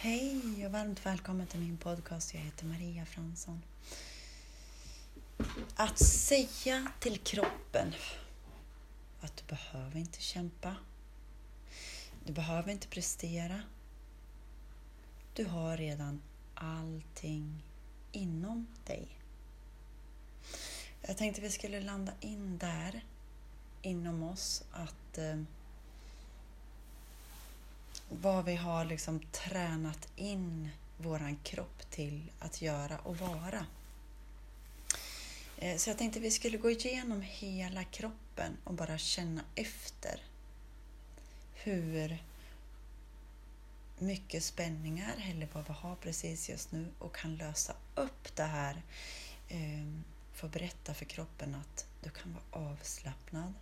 Hej och varmt välkommen till min podcast. Jag heter Maria Fransson. Att säga till kroppen att du behöver inte kämpa. Du behöver inte prestera. Du har redan allting inom dig. Jag tänkte vi skulle landa in där inom oss att eh, vad vi har liksom tränat in våran kropp till att göra och vara. Eh, så jag tänkte vi skulle gå igenom hela kroppen och bara känna efter hur mycket spänningar eller vad vi har precis just nu och kan lösa upp det här. Ehm, få berätta för kroppen att du kan vara avslappnad.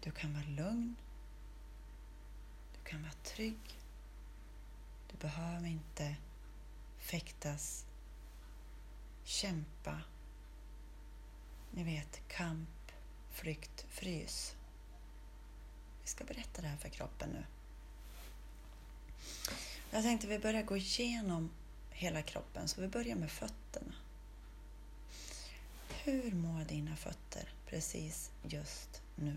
Du kan vara lugn. Du kan vara trygg. Du behöver inte fäktas, kämpa. Ni vet kamp, flykt, frys. Vi ska berätta det här för kroppen nu. Jag tänkte vi börjar gå igenom hela kroppen, så vi börjar med fötterna. Hur mår dina fötter precis just nu?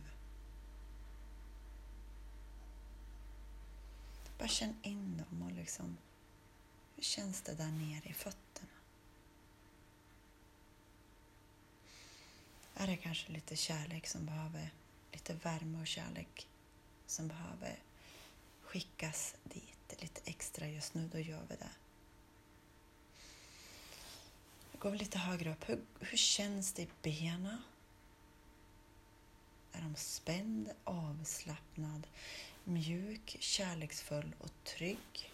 Bara känn in dem och liksom, hur känns det där nere i fötterna? Är det kanske lite kärlek som behöver, lite värme och kärlek som behöver skickas dit lite extra just nu, då gör vi det. Gå lite högre upp. Hur, hur känns det i benen? Är de spänd, avslappnad, mjuk, kärleksfull och trygg?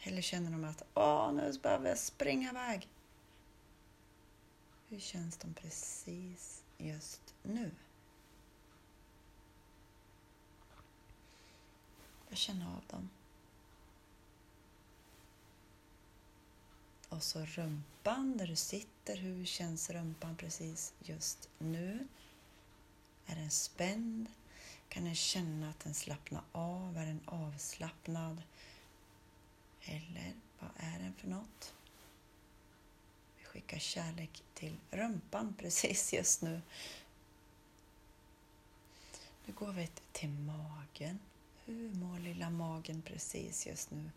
Eller känner de att åh, nu behöver jag springa iväg? Hur känns de precis just nu? Jag känner av dem. Och så rumpan där du sitter. Hur känns rumpan precis just nu? Är den spänd? Kan den känna att den slappnar av? Är den avslappnad? Eller vad är den för något? Vi skickar kärlek till rumpan precis just nu. Nu går vi till magen. Hur mår lilla magen precis just nu?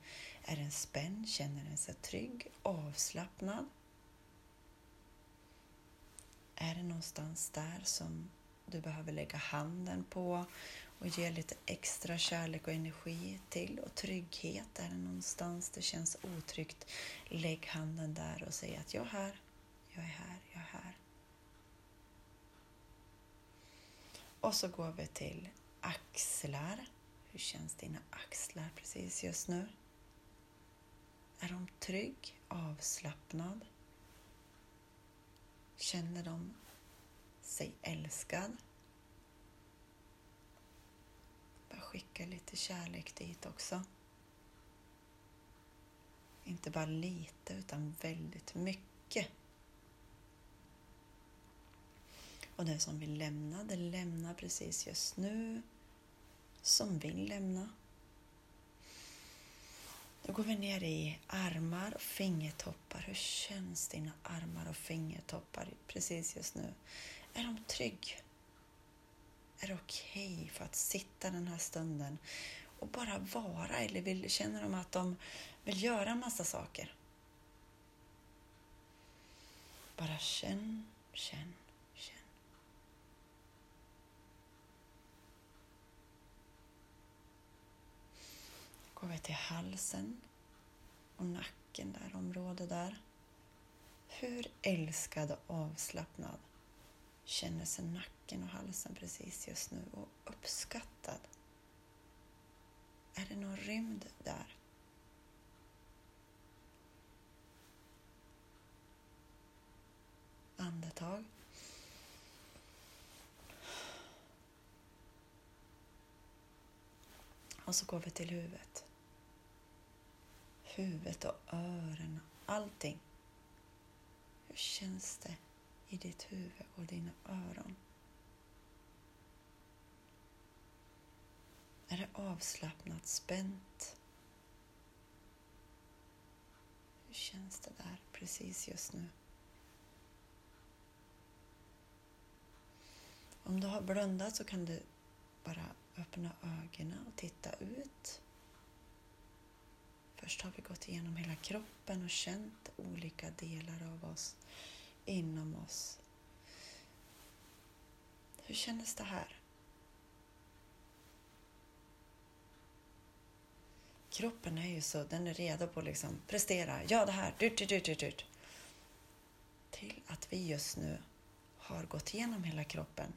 Är den spänd? Känner den sig trygg? Avslappnad? Är det någonstans där som du behöver lägga handen på och ge lite extra kärlek och energi till och trygghet? Är det någonstans det känns otryggt? Lägg handen där och säg att jag är här, jag är här, jag är här. Och så går vi till axlar. Hur känns dina axlar precis just nu? Är de trygg, avslappnad? Känner de sig älskad? Bara skicka lite kärlek dit också. Inte bara lite, utan väldigt mycket. Och det som vill lämna, det lämnar precis just nu som vill lämna. Då går vi ner i armar och fingertoppar. Hur känns dina armar och fingertoppar precis just nu? Är de trygg? Är det okej okay för att sitta den här stunden och bara vara? Eller vill, känner de att de vill göra en massa saker? Bara känn, känn, går vi till halsen och nacken, där området där. Hur älskad och avslappnad känner sig nacken och halsen precis just nu och uppskattad? Är det någon rymd där? Andetag. Och så går vi till huvudet huvudet och öronen, allting. Hur känns det i ditt huvud och dina öron? Är det avslappnat, spänt? Hur känns det där precis just nu? Om du har blundat så kan du bara öppna ögonen och titta ut. Först har vi gått igenom hela kroppen och känt olika delar av oss inom oss. Hur kändes det här? Kroppen är ju så, den är redo på att liksom prestera. Ja, det här, dyrt, dyrt, dyrt, dyrt. Till att vi just nu har gått igenom hela kroppen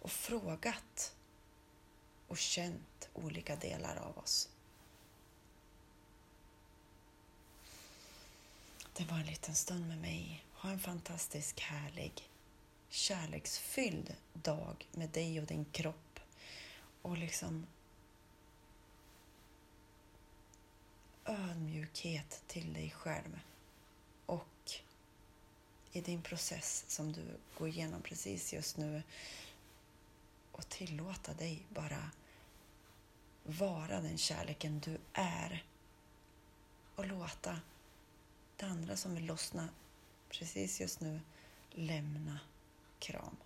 och frågat och känt olika delar av oss. Det var en liten stund med mig. Ha en fantastisk, härlig, kärleksfylld dag med dig och din kropp. Och liksom ödmjukhet till dig själv. Och i din process som du går igenom precis just nu och tillåta dig bara vara den kärleken du är och låta det andra som vill lossna precis just nu lämna kram.